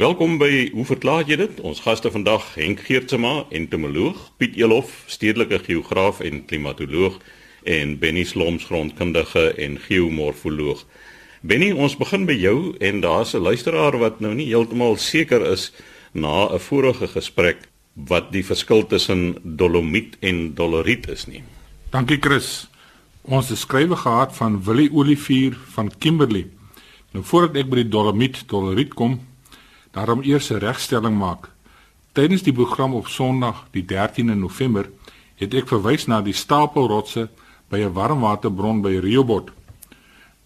Welkom by Hoe verklaar jy dit? Ons gaste vandag Henk Geertsma, entomoloog, Piet Elof, stedelike geograaf en klimatoloog en Benny Sloms, grondkundige en geomorfoloog. Benny, ons begin by jou en daar's 'n luisteraar wat nou nie heeltemal seker is na 'n vorige gesprek wat die verskil tussen dolomiet en doloriet is nie. Dankie Chris. Ons het skrywe gehad van Willie Olivier van Kimberley. Nou voordat ek by die dolomiet doloriet kom, daarom eers 'n regstelling maak. Tydens die program op Sondag, die 13de November, het ek verwys na die stapelrotse by 'n warmwaterbron by Riobot.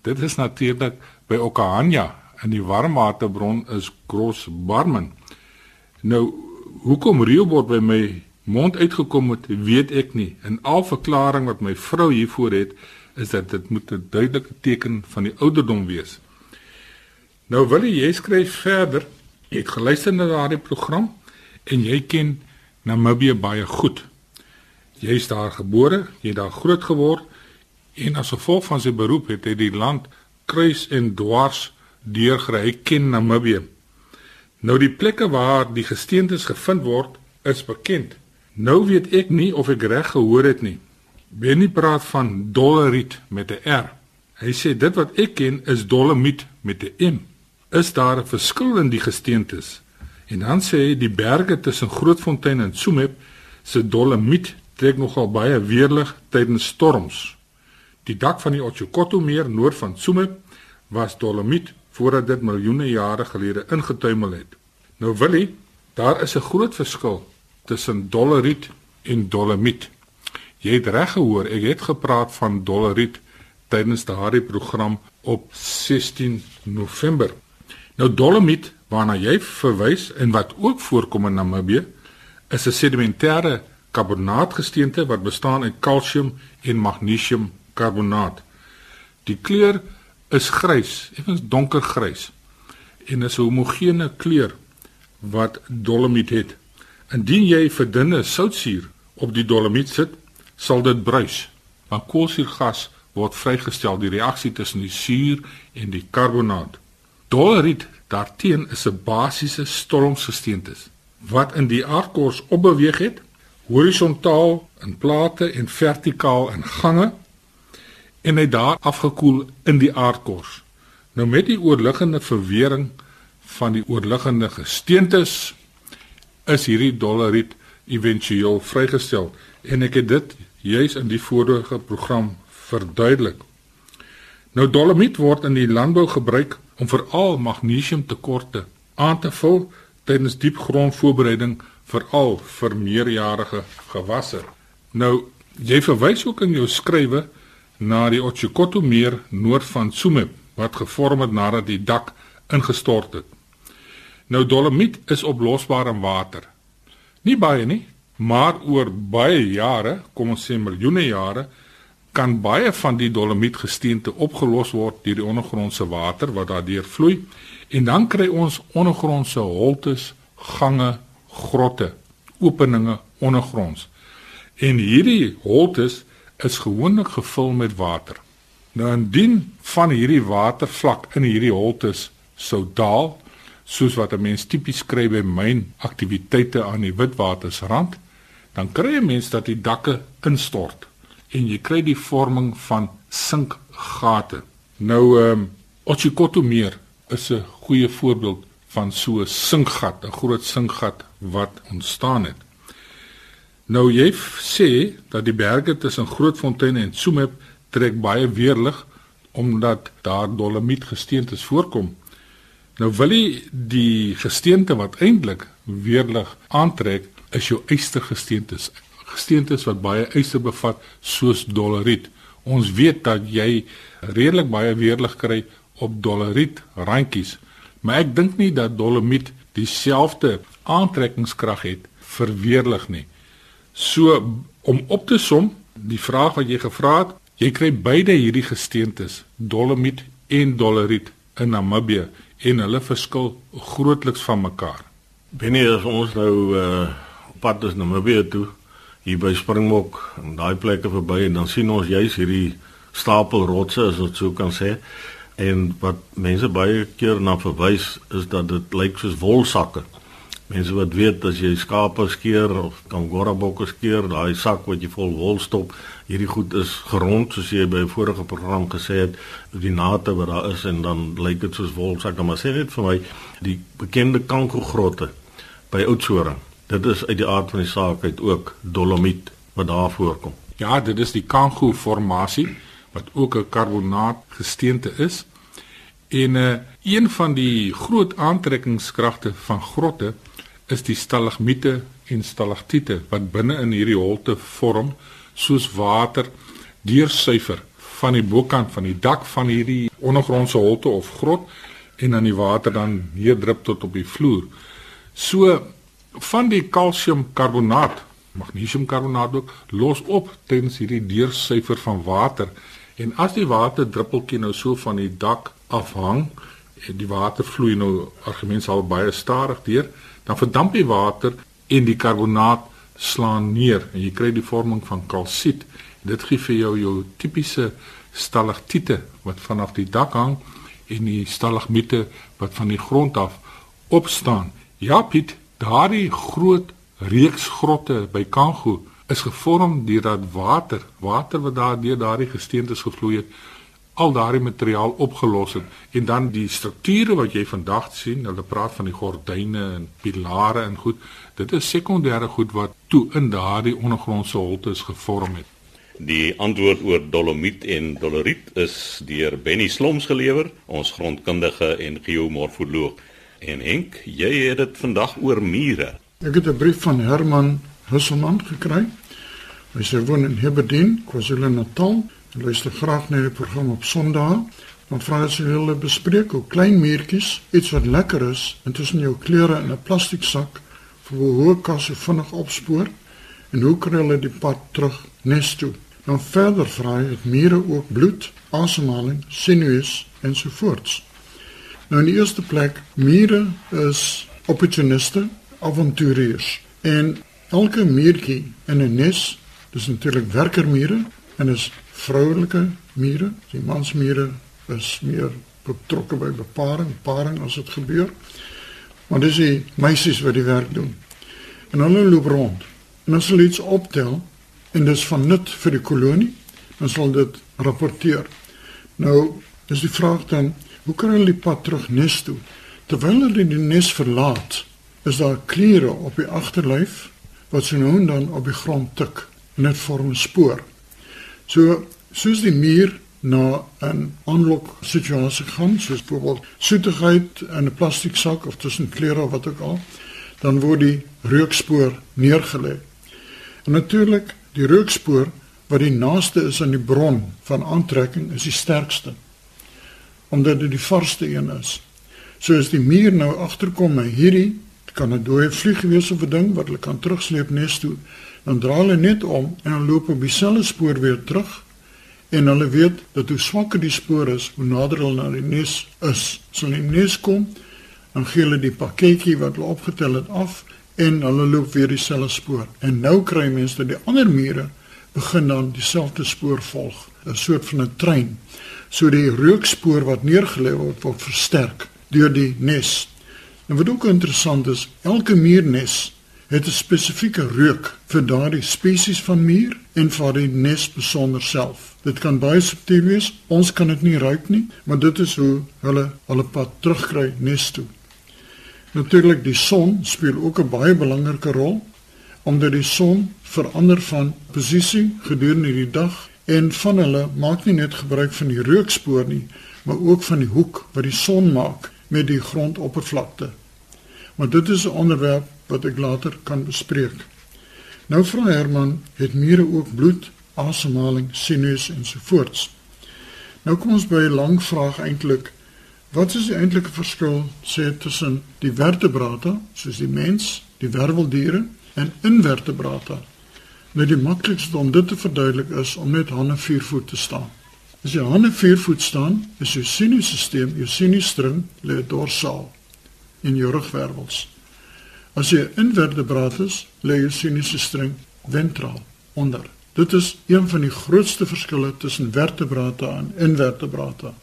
Dit is natuurlik by Okahanya en die warmwaterbron is Gros Barmen. Nou, hoekom Riobot by my mond uitgekom het, weet ek nie. En al verklaring wat my vrou hiervoor het, is dat dit moet 'n duidelike teken van die ouderdom wees. Nou wil jy skryf verder Jy het geluister na daardie program en jy ken Namibië baie goed. Jy is daar gebore, jy het daar groot geword en as gevolg van sy beroep het hy die land kruis en dwars deurgery. Hy ken Namibië. Nou die plekke waar die gesteentes gevind word is bekend. Nou weet ek nie of ek reg gehoor het nie. Benny praat van doleriet met 'n R. Hy sê dit wat ek ken is dolomiet met 'n M is daar 'n verskil in die gesteentes. En dan sê hy die berge tussen Grootfontein en Tsumeb se dolomiet trek nogal baie weerlig tydens storms. Die dak van die Otjikoto meer noord van Tsumeb was dolomiet voordat dit miljoene jare gelede ingetuimel het. Nou wil hy, daar is 'n groot verskil tussen doleriet en dolomiet. Jy het reg gehoor, ek het gepraat van doleriet tydens daardie program op 16 November. Nou dolomiet waarna jy verwys en wat ook voorkom in Namibië is 'n sedimentêre karbonaatgesteente wat bestaan uit kalsium en magnesiumkarbonaat. Die kleur is grys, effens donkergrys en is 'n homogene kleur wat dolomiet het. Indien jy verdunne soutsuur op die dolomiet sit, sal dit bruis. Want koolsuurgas word vrygestel deur die reaksie tussen die suur en die karbonaat. Doleriet daarteen is 'n basiese stormgesteente wat in die aardkors opbeweeg het horisontaal in plate en vertikaal in gange en hy daar afgekoel in die aardkors. Nou met die oorliggende verwering van die oorliggende gesteentes is hierdie doleriet éventueel vrygestel en ek het dit juis in die vorige program verduidelik. Nou dolomiet word in die landbou gebruik om veral magnesiumtekorte aan te vul tydens diepgrondvoorbereiding veral vir meerjarige gewasse. Nou, jy verwys ook in jou skrywe na die Otjikoto meer noord van Tsumeb wat gevorm het nadat die dak ingestort het. Nou dolomiet is oplosbaar in water. Nie baie nie, maar oor baie jare, kom ons sê miljoene jare, kan baie van die dolomietgesteente opgelos word deur die ondergrondse water wat daardeur vloei en dan kry ons ondergrondse holtes, gange, grotte, openinge ondergronds. En hierdie holtes is gewoonlik gevul met water. Nou indien van hierdie watervlak in hierdie holtes sou daal, soos wat 'n mens tipies kry by myn aktiwiteite aan die Witwatersrand, dan kry 'n mens dat die dakke instort en jy kry die vorming van sinkgate. Nou ehm um, Otjikoto meer is 'n goeie voorbeeld van so 'n sinkgat, 'n groot sinkgat wat ontstaan het. Nou jy sê dat die berge tussen Grootfontein en Tsumeb trek baie weerlig omdat daar dolomiet gesteentes voorkom. Nou wil jy die gesteente wat eintlik weerlig aantrek is jou ystergesteentes gesteentes wat baie yster bevat soos doleriet. Ons weet dat jy redelik baie weerlig kry op doleriet randjies, maar ek dink nie dat dolomiet dieselfde aantrekkingskrag het vir weerlig nie. So om op te som, die vraag wat jy gevra het, jy kry beide hierdie gesteentes, dolomiet en doleriet in Namibië en hulle verskil grootliks van mekaar. Binne ons nou uh pad is Namibië toe hier by Springbok en daai plekke verby en dan sien ons juis hierdie stapel rotse as ons so kan sê En wat mense baie keer na verwys is dat dit lyk soos wolsakke. Mense wat weet as jy skape skeer of kangorabokke skeer, daai sak wat jy vol wol stop, hierdie goed is gerond soos jy by 'n vorige program gesê het, die nate wat daar is en dan lyk dit soos wolsakke, maar sê net vir my die bekende kankogrotte by Oudtshoorn. Dit is uit die aard van die saak uit ook dolomiet wat daar voorkom. Ja, dit is die Kango formasie wat ook 'n karbonaat gesteente is. En uh, een van die groot aantrekkingskragte van grotte is die stalagmiete en stalaktiete wat binne in hierdie holte vorm soos water deursuiver van die bokant van die dak van hierdie ondergrondse holte of grot en dan die water dan neerdrup tot op die vloer. So van die kalsiumkarbonaat, magnesiumkarbonaat ook los op tensy hierdie deursuiver van water en as die water druppeltjie nou so van die dak afhang en die water vloei nou argument sal baie stadig deur dan verdamp die water en die karbonaat slaan neer en jy kry die vorming van kalsiet. Dit gee vir jou jou tipiese stalaktiete wat vanaf die dak hang en die stalagmiete wat van die grond af opstaan. Ja, Piet, daardie groot reeks grotte by Kango is gevorm deur dat water, water wat daar deur daardie gesteentes gevloei het, al daardie materiaal opgelos het en dan die strukture wat jy vandag sien, hulle praat van die gordyne en pilare en goed, dit is sekondêre goed wat toe in daardie ondergrondse holte is gevorm het. Die antwoord oor dolomiet en doleriet is deur Benny Sloms gelewer, ons grondkundige en geomorfoloog. En Henk, jy het dit vandag oor mure. Ek het 'n brief van Herman Husselman gekry. Hy sê woon in Hebbedien, KwaZulu-Natal luister graag na die program op Sondag. Dan vra hy sy hulle bespreek hoe klein muurtjies iets wat lekker is intussen jou klere in 'n plastiek sak vir hoe kas so vinnig opspoor en hoe kry hulle die pad terug nes toe. Dan verder vra hy het mure ook bloed, asemhaling, sinuus en so voorts. Nou in die eerste plek, mure is opportuniste, avonturiers en elke muurtjie in 'n nes, dis natuurlik werkermure en is vroulike mure. Die mansmure is meer betrokke by beparing, paring as dit gebeur. Maar dis die meisies wat die werk doen. En hulle loop rond. En as hulle iets optel en dis van nut vir die kolonie, dan sal dit rapporteer. Nou, is die vraag dan, hoe kan hulle die pad terug nes toe? Terwyl hulle die nes verlaat, is daar kliere op die agterlyf wat so nou dan op die grond tik en dit vorm 'n spoor. So soos die muur na 'n aanlok situasie gaan, soos byvoorbeeld soetigheid in 'n plastiek sak of tussen klere of wat ook al, dan word die rookspoor neergelê. En natuurlik, die rookspoor wat die naaste is aan die bron van aantrekking is die sterkste. Omdat dit die varsste een is. So as die muur nou agterkom met hierdie kan 'n dooie vlieg wees of 'n ding wat hulle kan terugsleep nes toe dan draai hulle net om en dan loop op dieselfde spoor weer terug en hulle weet dat hoe swakker die spoor is, hoe nader hulle na die nes is. So hulle nes kom, dan gee hulle die pakketjie wat hulle opgetel het af en hulle loop weer dieselfde spoor. En nou kry mense dat die ander mure begin dan dieselfde spoor volg, 'n soort van 'n trein. So die rookspoor wat neergelê word word versterk deur die nes. En wat ook interessant is, elke muurnes het 'n spesifieke reuk vir daardie spesies van muur en vir die nes besonder self. Dit kan baie subtiel wees. Ons kan dit nie ruik nie, maar dit is hoe hulle hulle pad terugkry nes toe. Natuurlik die son speel ook 'n baie belangrike rol omdat die son verander van posisie gedurende die dag en van hulle maak nie net gebruik van die rookspoor nie, maar ook van die hoek wat die son maak met die grondoppervlakte. Maar dit is 'n onderwerp wat ek later kan bespreek. Nou vra Herman, het mure ook bloed, asemhaling, sinus en so voorts. Nou kom ons by 'n lang vraag eintlik. Wat is die eintlike verskil sê tussen die vertebrata, soos die mens, die werveldiere en invertebrata? Nou die maklikste om dit te verduidelik is om net hande vier voet te staan. As jy hande vier voet staan, is jou sinusstelsel, jou sinusstring lê dorsaal in jou rugwervels. As jy invertebraat is, lê jou sinusstring ventraal onder. Dit is een van die grootste verskille tussen vertebrate en invertebrate.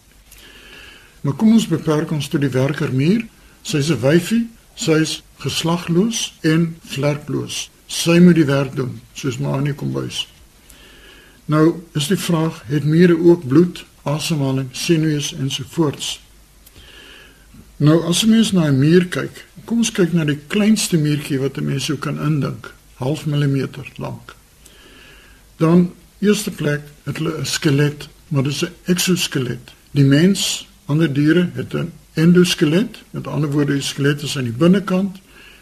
Maar kom ons beperk ons tot die werkermuur. Sy's 'n wyfie, sy's geslagloos en vlerkloos. Sy moet die werk doen, soos Maanie kom bys. Nou is die vraag, het mure ook bloed, asemhaling, sinuus en so voorts? Nou as jy mens na 'n muur kyk, kom ons kyk na die kleinste muurtjie wat 'n mens sou kan indink, half millimeter lank. Dan eerste plek het hulle 'n skelet, maar dit is 'n exoskelet. Die mens, ander diere het 'n endoskelet, met ander woorde die skelet is aan die binnekant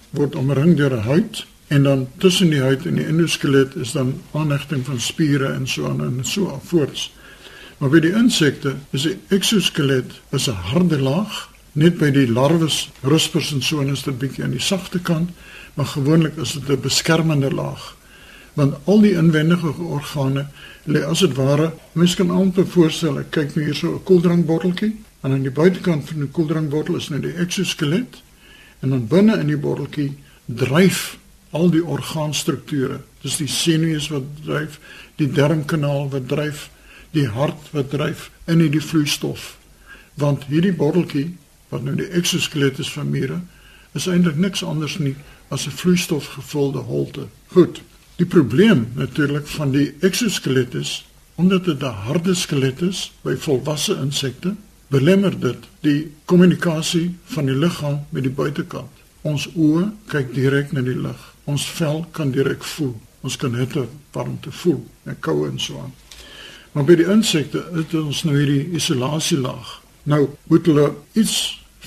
word omring deur 'n huid en dan tussen die huid en die endoskelet is dan aanhegting van spiere en so aan en so voorts. Maar by die insekte is die exoskelet is 'n harde laag net by die larwes, ruspers en so en is dit bietjie aan die sagte kant, maar gewoonlik is dit 'n beskermende laag. Want al die inwendige organe lê as dit ware, mens kan amper voorstel, ek kyk nou hier so 'n koeldrankbotteltjie en aan die buitekant van die koeldrankbottel is nou die exoskelet en dan binne in die botteltjie dryf al die orgaanstrukture. Dis die senuwees wat dryf, die darmkanaal wat dryf, die hart wat dryf in hierdie vloeistof. Want hierdie botteltjie wat nou die exoskelet is van mure, is eintlik niks anders nie as 'n vloeistofgevulde holte. Goed. Die probleem natuurlik van die exoskelet is omdat dit 'n harde skelet is by volwasse insekte, belemmer dit die kommunikasie van die liggaam met die buitekant. Ons oë kyk direk na die lig. Ons vel kan direk voel. Ons kan hitte, warmte voel en koue en so aan. Maar by die insekte het ons nou hierdie isolasielaag. Nou moet hulle iets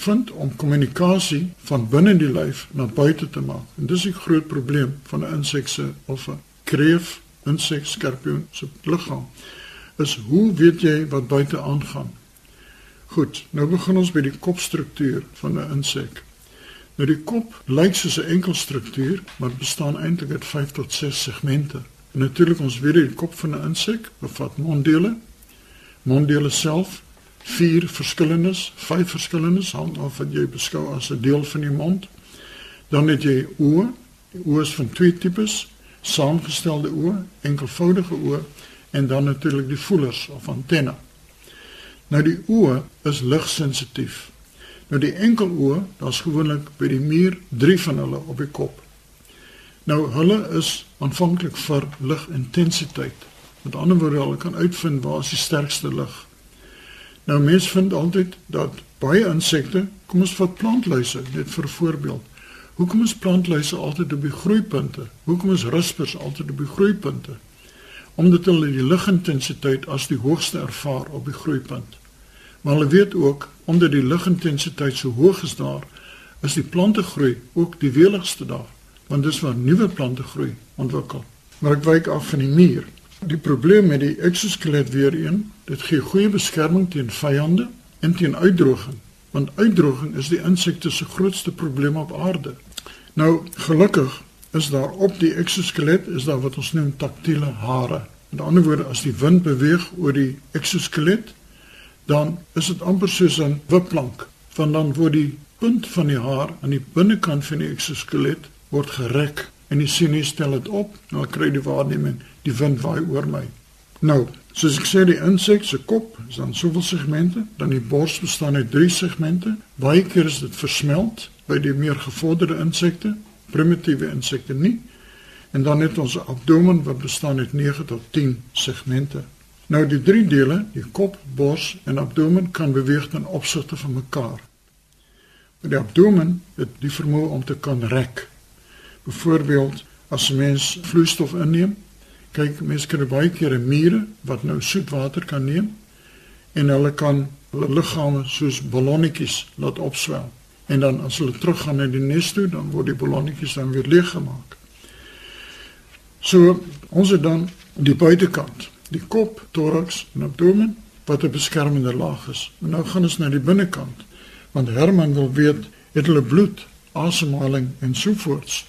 vind om kommunikasie van binne die lyf na buite te maak. En dis 'n groot probleem van 'n insek se of 'n kreef, insek, skorpioen se liggaam. Is hoe weet jy wat buite aangaan? Goed, nou begin ons by die kopstruktuur van 'n insek. Nou die kop lyk soos 'n enkel struktuur, maar bestaan eintlik uit 5 tot 6 segmente. En natuurlik ons weet die kop van 'n insek bevat monddele. Monddele self vier verskillendes, vyf verskillendes hang af wat jy beskou as 'n deel van die mond. Dan het jy oë. Die oë is van twee tipes: saamgestelde oë, enkelvoudige oë en dan natuurlik die voelers of antenne. Nou die oë is ligsensitief. Nou die enkel oë, daar's gewoonlik by die muur 3 van hulle op die kop. Nou hulle is aanvanklik vir ligintensiteit. Met ander woorde, hulle kan uitvind waar is die sterkste lig. Nou mense vind altyd dat baie insekte, kom ons vat plantluise net vir voorbeeld. Hoekom is plantluise altyd op die groeipunte? Hoekom is ruspers altyd op die groeipunte? Omdat hulle die ligintensiteit as die hoogste ervaar op die groeipunt. Maar hulle weet ook omdat die ligintensiteit so hoog is daar, is die plante groei ook die weligste daar, want dis waar nuwe plante groei ontwikkel. Maar ek wyk af van die muur. Die probleem met die exoskelet weer een, dit gee goeie beskerming teen vyande en teen uitdroging, want uitdroging is die insekte se grootste probleem op aarde. Nou, gelukkig is daar op die exoskelet is daar wat ons noem taktiele hare. Met ander woorde, as die wind beweeg oor die exoskelet, dan is dit amper soos 'n wipplank, van dan word die punt van die haar aan die binnekant van die exoskelet word gerek en die sinus stel dit op, nou kry die waarneming, die wind waai oor my. Nou, soos ek sê die insek se kop is dan soveel segmente, dan die bors bestaan uit drie segmente. Baie keer is dit versmelt by die meer gevorderde insekte, primitiewe insekte nie. En dan het ons abdomen wat bestaan uit 9 tot 10 segmente. Nou die drie dele, die kop, bors en abdomen kan beweeg ten opsigte van mekaar. Die abdomen het die vermoë om te kan rek. Byvoorbeeld as 'n mens vloeistof inneem, kyk mense kan baie keer 'n mure wat nou soet water kan neem en hulle kan hulle liggame soos ballonnetjies laat opswel. En dan as hulle teruggaan na die nes toe, dan word die ballonnetjies dan weer leeg gemaak. So ons het dan die buitekant, die kop, thorax en abdomen wat 'n beskermende laag is. Nou gaan ons na die binnekant want Herman wil weet het hulle bloed, asemhaling en so voorts.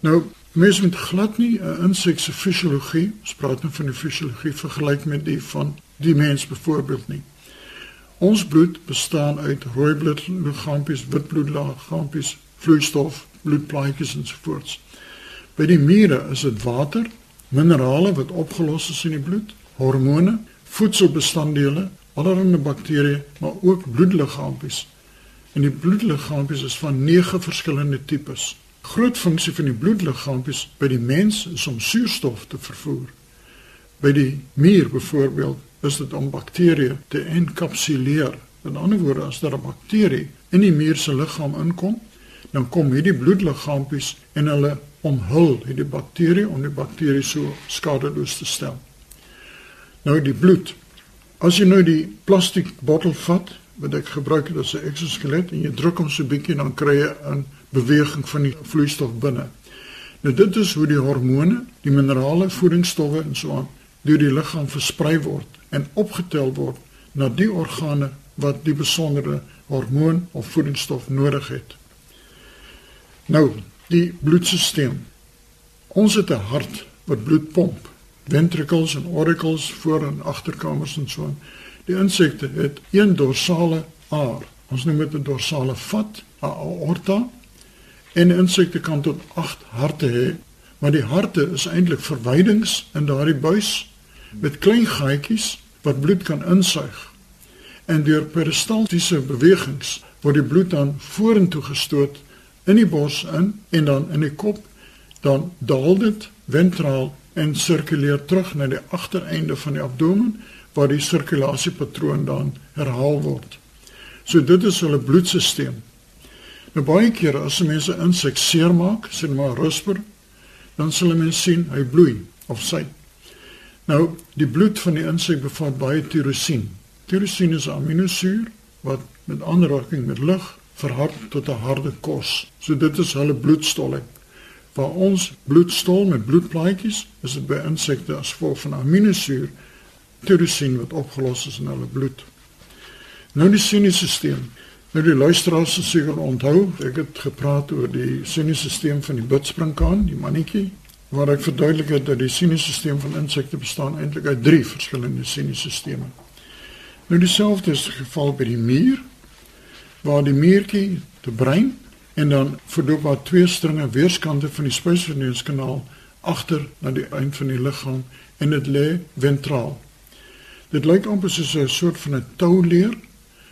Nou, mense met glad nie 'n insek se fisiologie, ons praat nou van die fisiologie vergelyk met die van die mens byvoorbeeld nie. Ons bloed bestaan uit rooi bloedliggaampies, wit bloedliggaampies, vloeistof, bloedplaatjies en so voort. By die mure is dit water, minerale wat opgelos is in die bloed, hormone, voedselbestanddele, allerlei bakterieë, maar ook bloedliggaampies. En die bloedliggaampies is van 9 verskillende tipes. Groot funksie van die bloedliggaampies by die mens is om suurstof te vervoer. By die mier byvoorbeeld is dit om bakterieë te enkapsuleer. In ander woorde, as daar 'n bakterie in die mier se liggaam inkom, dan kom hierdie bloedliggaampies en hulle omhul hierdie bakterie om die bakterie so skadeloos te stel. Nou die bloed. As jy nou die plastiek bottel vat wat ek gebruik het as 'n eksoskelet en jy druk hom so bietjie dan kry jy 'n beweging van die vloeistof binne. Nou dit is hoe die hormone, die minerale, voedingsstowwe en so aan deur die liggaam versprei word en opgetel word na die organe wat die besondere hormoon of voedingsstof nodig het. Nou, die bloedstelsel. Ons het 'n hart wat bloed pomp, ventricles en auricles voor en agterkamers en so aan. Die insekte het een dorsale aar. Ons noem dit 'n dorsale vat, 'n aorta. En insekte kan tot 8 harte hê, maar die harte is eintlik verwydings in daardie buis met klein gaatjies wat bloed kan insuig. En deur peristaltiese bewegings word die bloed dan vorentoe gestoot in die bors in en dan in die kop, dan daal dit ventraal en sirkuleer terug na die agtereinde van die abdomen waar die sirkulasiepatroon dan herhaal word. So dit is hulle bloedstelsel. Nou baie kere as mense insek seermaak, sien maar rusper, dan sal mense sien hy bloei of sy. Nou die bloed van die insek bevat baie tirosien. Tirosien is 'n aminosuur wat met aanraking met lug verhard tot 'n harde kos. So dit is hulle bloedstolling. Waar ons bloedstol met bloedplaatjies is dit by insekte as gevolg van aminosuur tirosien wat opgelos is in hulle bloed. Nou die sinusstelsel. Nou die luisteraars sal seker onthou, ek het gepraat oor die sinusstelsel van die bidspringkaan, die mannetjie, waar ek verduidelik het dat die sinusstelsel van insekte bestaan eintlik uit drie verskillende sinusstelsels. Nou dieselfde is die geval by die mier, waar die miertjie te brein en dan verloop daar twee stringe weerskante van die spysverteringskanaal agter na die eind van die liggaam en dit lê ventraal. Dit lyk amper soos 'n soort van 'n touleer.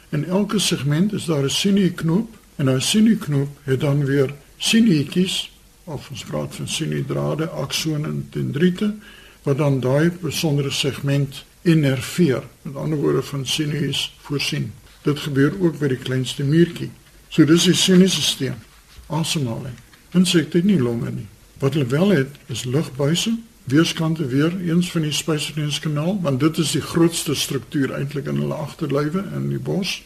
In elke segment is daar 'n sinieknoop en daai sinieknoop het dan weer sinietjies of ons praat van siniedrade, aksone en dendriete wat dan daai besondere segment innerveer. Met ander woorde van sinuus voorsien. Dit gebeur ook by die kleinste muurtjie. So dis die sinusstelsel. Asemhaling. Insekte het nie longe nie. Wat hulle wel het is lugbuise weerskante weer eens van die spysverteringskanaal want dit is die grootste struktuur eintlik in hulle agterlywe in die bos.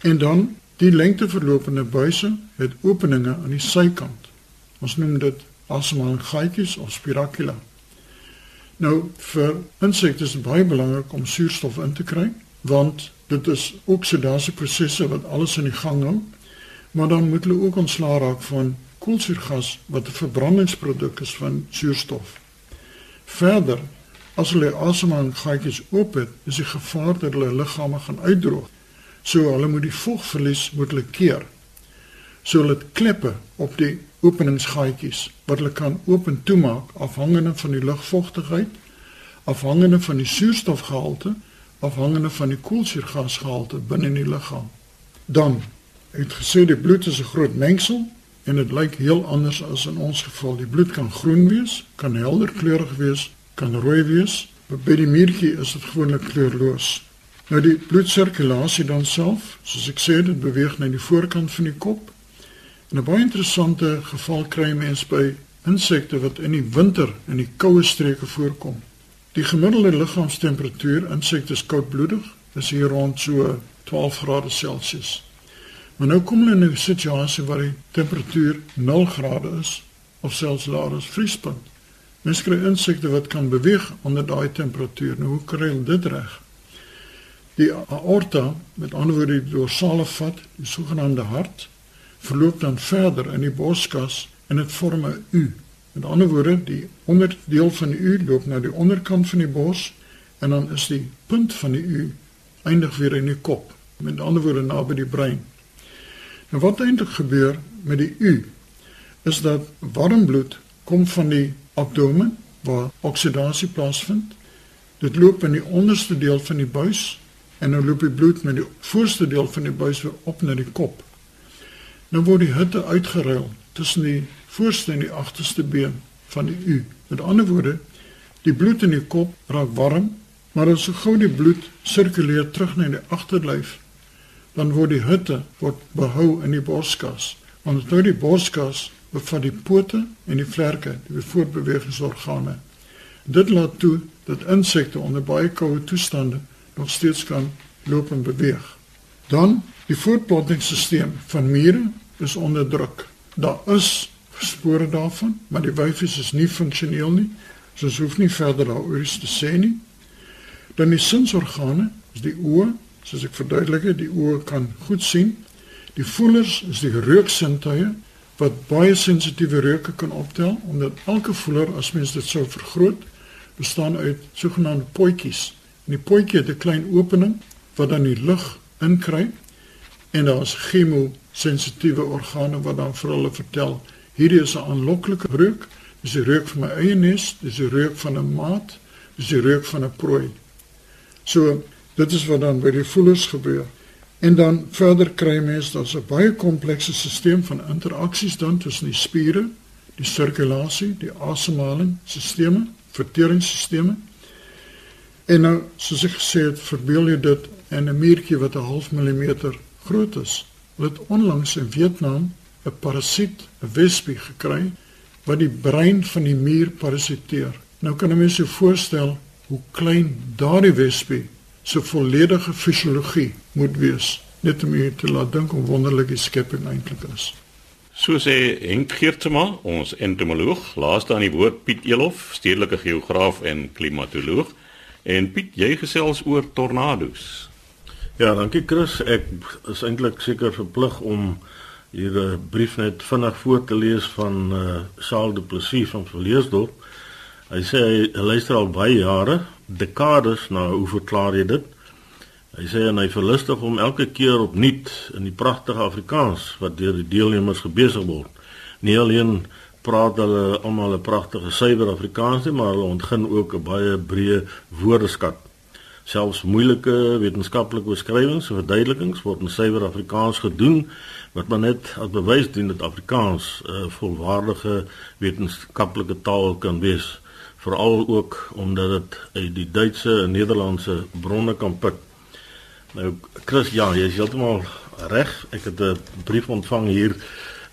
En dan die lengteverlopende buise het openinge aan die sykant. Ons noem dit asemhalingsgaatjies of spiracula. Nou vir insekte is dit baie belangrik om suurstof in te kry want dit is oksidasieprosesse wat alles in die gang hou. Maar dan moet hulle ook ontslaa raak van koolsuurgas wat 'n verbrandingsproduk is van suurstof. Verder, as hulle asemhalingsgaatjies oop het, is die gevaar dat hulle liggame gaan uitdroog. So hulle moet die vogverlies moet hulle keer. So hulle het kleppe op die openingsgaatjies wat hulle kan oop en toemaak afhangende van die lugvogtigheid, afhangende van die suurstofgehalte, afhangende van die koolsuurgasgehalte binne in die liggaam. Dan het gesê die bloed is 'n groot mengsel en dit lyk heel anders as in ons geval. Die bloed kan groen wees, kan helder kleurig wees, kan rooi wees, maar by die muurtjie is dit gewoonlik kleurloos. Nou die bloedsirkulasie dan self, soos ek sê, dit beweeg na die voorkant van die kop. En 'n baie interessante geval kry mense by insekte wat in die winter in die koue streke voorkom. Die gemiddelde liggaamstemperatuur insekte is koudbloedig, is hier rond so 12 grade Celsius. Maar nou kom hulle in 'n situasie waar die temperatuur 0 grade is of selfs laer as vriespunt. Mens kry insekte wat kan beweeg onder daai temperatuur. Nou hoe kry hulle dit reg? Die aorta, met ander woorde die dorsale vat, die sogenaamde hart, verloop dan verder in die borskas en dit vorm 'n U. Met ander woorde, die onderdeel van die U loop na die onderkant van die bors en dan is die punt van die U eindig weer in die kop. Met ander woorde naby die brein. En wat eintlik gebeur met die U is dat warm bloed kom van die abdomen waar oksidasie plaasvind. Dit loop in die onderste deel van die buis en dan loop die bloed met die voorste deel van die buis weer op na die kop. Nou word die hitte uitgeruil tussen die voorste en die agterste been van die U. Met ander woorde, die bloed in die kop raak warm, maar as so gou die bloed sirkuleer terug na die agterlyf, dan word die hitte word behou in die borskas. Want nou die borskas bevat die pote en die vlerke, die voortbewegingsorgane. Dit laat toe dat insekte onder baie koue toestande nog steeds kan loop en beweeg. Dan die voortplantingsstelsel van mure is onder druk. Daar is spore daarvan, maar die wyfies is nie funksioneel nie. So ons hoef nie verder daaroor te sê nie. Dan die sinsorgane, is die oë, soos ek verduidelik het, die oë kan goed sien. Die voelers is die reuksintuie wat baie sensitiewe reuke kan optel omdat elke voeler as mens dit sou vergroot bestaan uit sogenaamde potjies. En die potjie het 'n klein opening wat dan die lug inkry en daar's chemosensitiewe organe wat dan vir hulle vertel hierdie is 'n aanloklike reuk, dis die reuk van my eie nes, dis die reuk van 'n maat, dis die reuk van 'n prooi. So dit is wat dan by die voelers gebeur. En dan verder kry mens dat 'n baie komplekse stelsel van interaksies dan tussen die spiere, die sirkulasie, die asemhaling, stelsels, verteringsstelsels. En nou, soos ek gesê het, verbeel jy dit in 'n muurtjie wat 'n half millimeter groot is. Hulle het onlangs in Vietnam 'n parasiet, 'n wespie gekry wat die brein van die muur parasiteer. Nou kan jy mens jou voorstel hoe klein daardie wespie se volledige fisiologie moet wees net om jy te laat dink hoe wonderlik die skepping eintlik is. So sê Henk Geertsma, ons entomoloog, laaste aan die woord Piet Elof, stedelike geograaf en klimatoloog. En Piet, jy gesels oor tornado's. Ja, dankie Chris. Ek is eintlik seker verplig om hier 'n brief net vinnig voor te lees van uh eh, Saal Du Plessis van Verleesdorp. Hy sê hy luister al baie jare dekades nou hoe verklaar jy dit? Hy sê en hy verlustig om elke keer opnuut in die pragtige Afrikaans wat deur die deelnemers gebesig word. Nie alleen praat hulle almal 'n pragtige suiwer Afrikaans nie, maar hulle ontgin ook 'n baie breë woordeskat. Selfs moeilike wetenskaplike beskrywings of verduidelikings word in suiwer Afrikaans gedoen wat maar net as bewys dien dat Afrikaans 'n uh, volwaardige wetenskaplike taal kan wees veral ook omdat dit uit die Duitse en Nederlandse bronne kan put. Nou Chris, ja, jy is heeltemal reg. Ek het 'n brief ontvang hier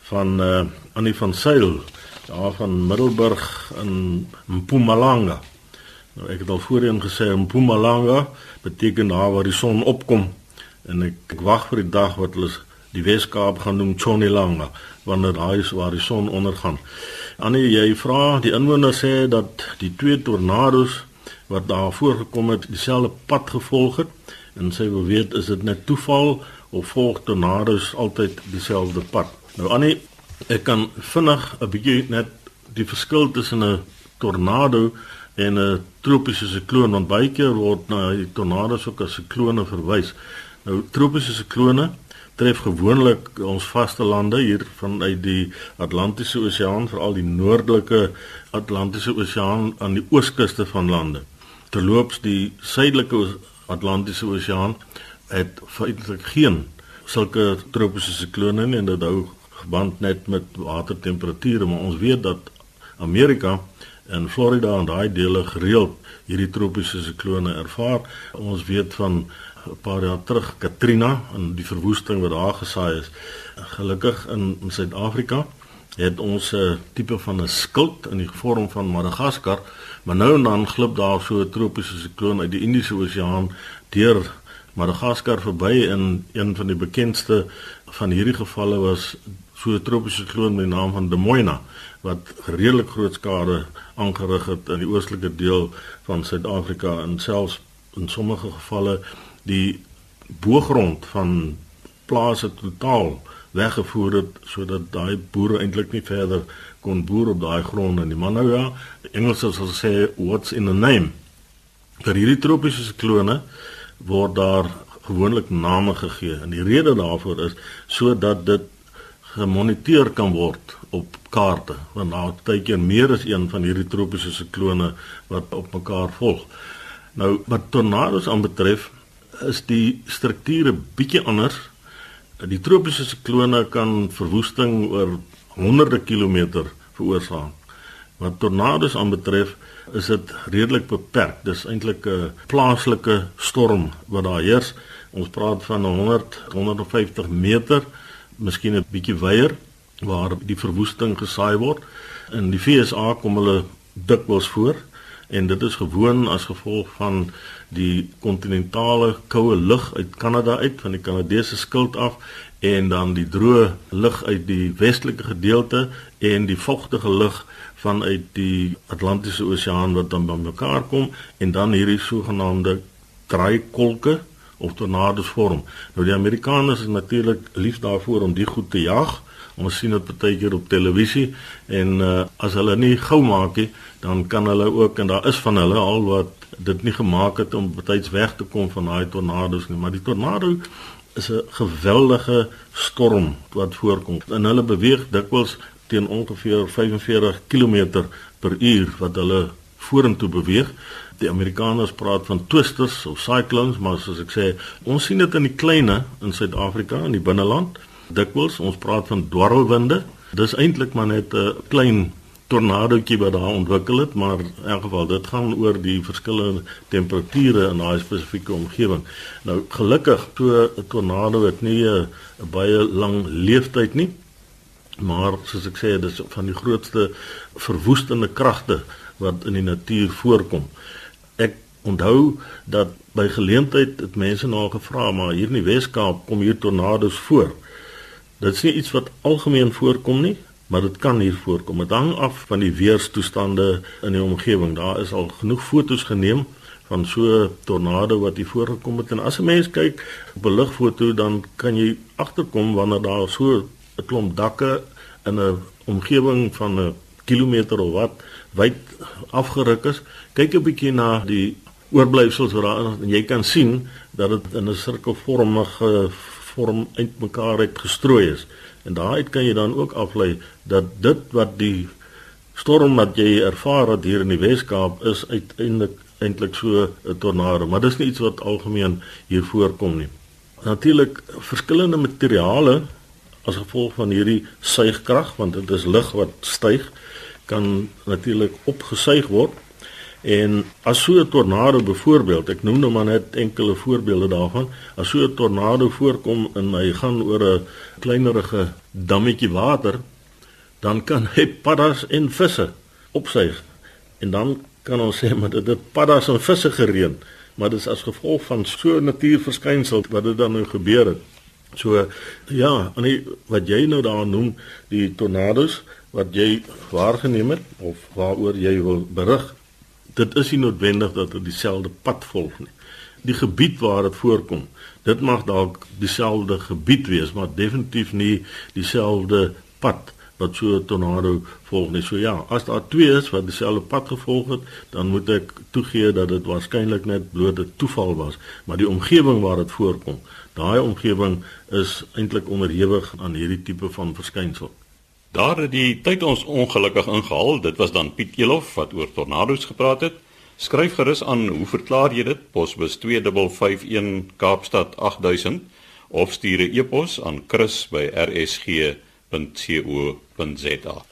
van uh Annie van Sail daar van Middelburg in Mpumalanga. Nou ek het al voorheen gesê Mpumalanga beteken daar waar die son opkom en ek, ek wag vir die dag wat hulle die Weskaap gaan noem Chonilanga wanneer daai is waar die son ondergaan. Annie, jy vra die inwoners sê dat die twee tornado's wat daar voorgekom het, dieselfde pad gevolg het en sy wil weet is dit net toeval of volg tornado's altyd dieselfde pad? Nou Annie, ek kan vinnig 'n bietjie net die verskil tussen 'n tornado en 'n tropiese sikloon want baie keer word na die tornado's ook as siklone verwys. Nou tropiese siklone tref gewoonlik ons vaste lande hier vanuit die Atlantiese Oseaan, veral die noordelike Atlantiese Oseaan aan die ooskuste van lande. Terloops die suidelike Atlantiese Oseaan het feitelik geen sulke tropiese siklone nie en dit hou geband net met watertemperature, maar ons weet dat Amerika en Florida en daai dele gereeld hierdie tropiese siklone ervaar. Ons weet van 'n paar jaar terug Katrina en die verwoesting wat daar gesaai is. Gelukkig in, in Suid-Afrika het ons 'n tipe van 'n skild in die vorm van Madagaskar, maar nou en dan glip daar so 'n tropiese sikloon uit die Indiese Oseaan deur Madagaskar verby en een van die bekendste van hierdie gevalle was so 'n tropiese sikloon met die naam van Demoina wat redelik groot skade aangerig het in die oostelike deel van Suid-Afrika en selfs in sommige gevalle die boergrond van plase totaal weggevoer het sodat daai boere eintlik nie verder kon boer op daai gronde nie. Maar nou ja, die Engelse sal sê what's in a name. Vir hierdie tropiese siklone word daar gewoonlik name gegee en die rede daarvoor is sodat dit gemoniteer kan word op kaarte want daar tydjie meer as een van hierdie tropiese siklone wat op mekaar volg. Nou wat tornado's aanbetref, is die strukture bietjie anders. Die tropiese siklone kan verwoesting oor honderde kilometer veroorsaak. Wat tornado's aanbetref, is dit redelik beperk. Dis eintlik 'n plaaslike storm wat daar heers. Ons praat van 100 150 meter, miskien 'n bietjie wyer waar die verwoesting gesaai word. In die FSA kom hulle dikwels voor en dit is gewoon as gevolg van die kontinentale koue lug uit Kanada uit van die Kanadese skild af en dan die droë lug uit die westelike gedeelte en die vogtige lug vanuit die Atlantiese Oseaan wat dan bymekaar kom en dan hierdie sogenaamde draaikolke of tornado's vorm. Nou die Amerikaners is natuurlik lief daarvoor om die goed te jag. Ons sien dit baie keer op televisie en uh, as hulle nie gou maak nie, dan kan hulle ook en daar is van hulle al wat dit nie gemaak het om betyds weg te kom van daai tornado's nie, maar die tornado is 'n geweldige storm wat voorkom. En hulle beweeg dikwels teen ongeveer 45 km per uur wat hulle vorentoe beweeg. Die Amerikaners praat van twisters of cyclones, maar soos ek sê, ons sien dit in die kleinste in Suid-Afrika in die binneland. Dikwels ons praat van dwarrelwinde. Dis eintlik maar net 'n klein tornadootjie wat daar ontwikkel het, maar in elk geval dit gaan oor die verskillende temperature in daai spesifieke omgewing. Nou gelukkig so 'n tornado het nie 'n baie lang lewensduur nie maar soos ek sê dis van die grootste verwoestende kragte wat in die natuur voorkom. Ek onthou dat by geleentheid het mense na gevra maar hier in die Wes-Kaap kom hier tornado's voor. Dit is nie iets wat algemeen voorkom nie, maar dit kan hier voorkom. Dit hang af van die weerstoestande in die omgewing. Daar is al genoeg fotos geneem van so 'n tornado wat hier voorgekom het en as 'n mens kyk op 'n lugfoto dan kan jy agterkom wanneer daar so 'n klomp dakke in 'n omgewing van 'n kilometer of wat wyd afgeruk is, kyk 'n bietjie na die oorblyfsels wat daar en jy kan sien dat dit in 'n sirkelvormige vorm uitmekaar uit gestrooi is. En daaruit kan jy dan ook aflei dat dit wat die storm wat jy ervaar het hier in die Wes-Kaap is uiteindelik eintlik so 'n tornado, maar dis nie iets wat algemeen hier voorkom nie. Natuurlik verskillende materiale as gevolg van hierdie suigkrag want dit is lug wat styg kan natuurlik opgesuig word en as so 'n tornado byvoorbeeld ek noem nou maar net enkele voorbeelde daarvan as so 'n tornado voorkom en hy gaan oor 'n kleinerige dammetjie water dan kan hy paddas en visse opsuig en dan kan ons sê maar dit het paddas en visse gereën. Maar dit is as gevolg van so 'n natuurverskynsel wat dit dan nou gebeur het. So ja, en die, wat jy nou daar noem, die tornado's wat jy waargeneem het of waaroor jy wil berig, dit is nie noodwendig dat dit dieselfde pad volg nie. Die gebied waar dit voorkom, dit mag dalk dieselfde gebied wees, maar definitief nie dieselfde pad wat so 'n tornado volg nie. So ja, as daar twee is wat dieselfde pad gevolg het, dan moet ek toegee dat dit waarskynlik net bloot 'n toeval was, maar die omgewing waar dit voorkom, daai omgewing is eintlik onderhewig aan hierdie tipe van verskynsel. Daar het die tyd ons ongelukkig ingehaal. Dit was dan Piet Elof wat oor tornado's gepraat het. Skryf gerus aan, hoe verklaar jy dit? Posbus 2551 Kaapstad 8000 of stuur 'n e-pos aan chris@rsg.co.za.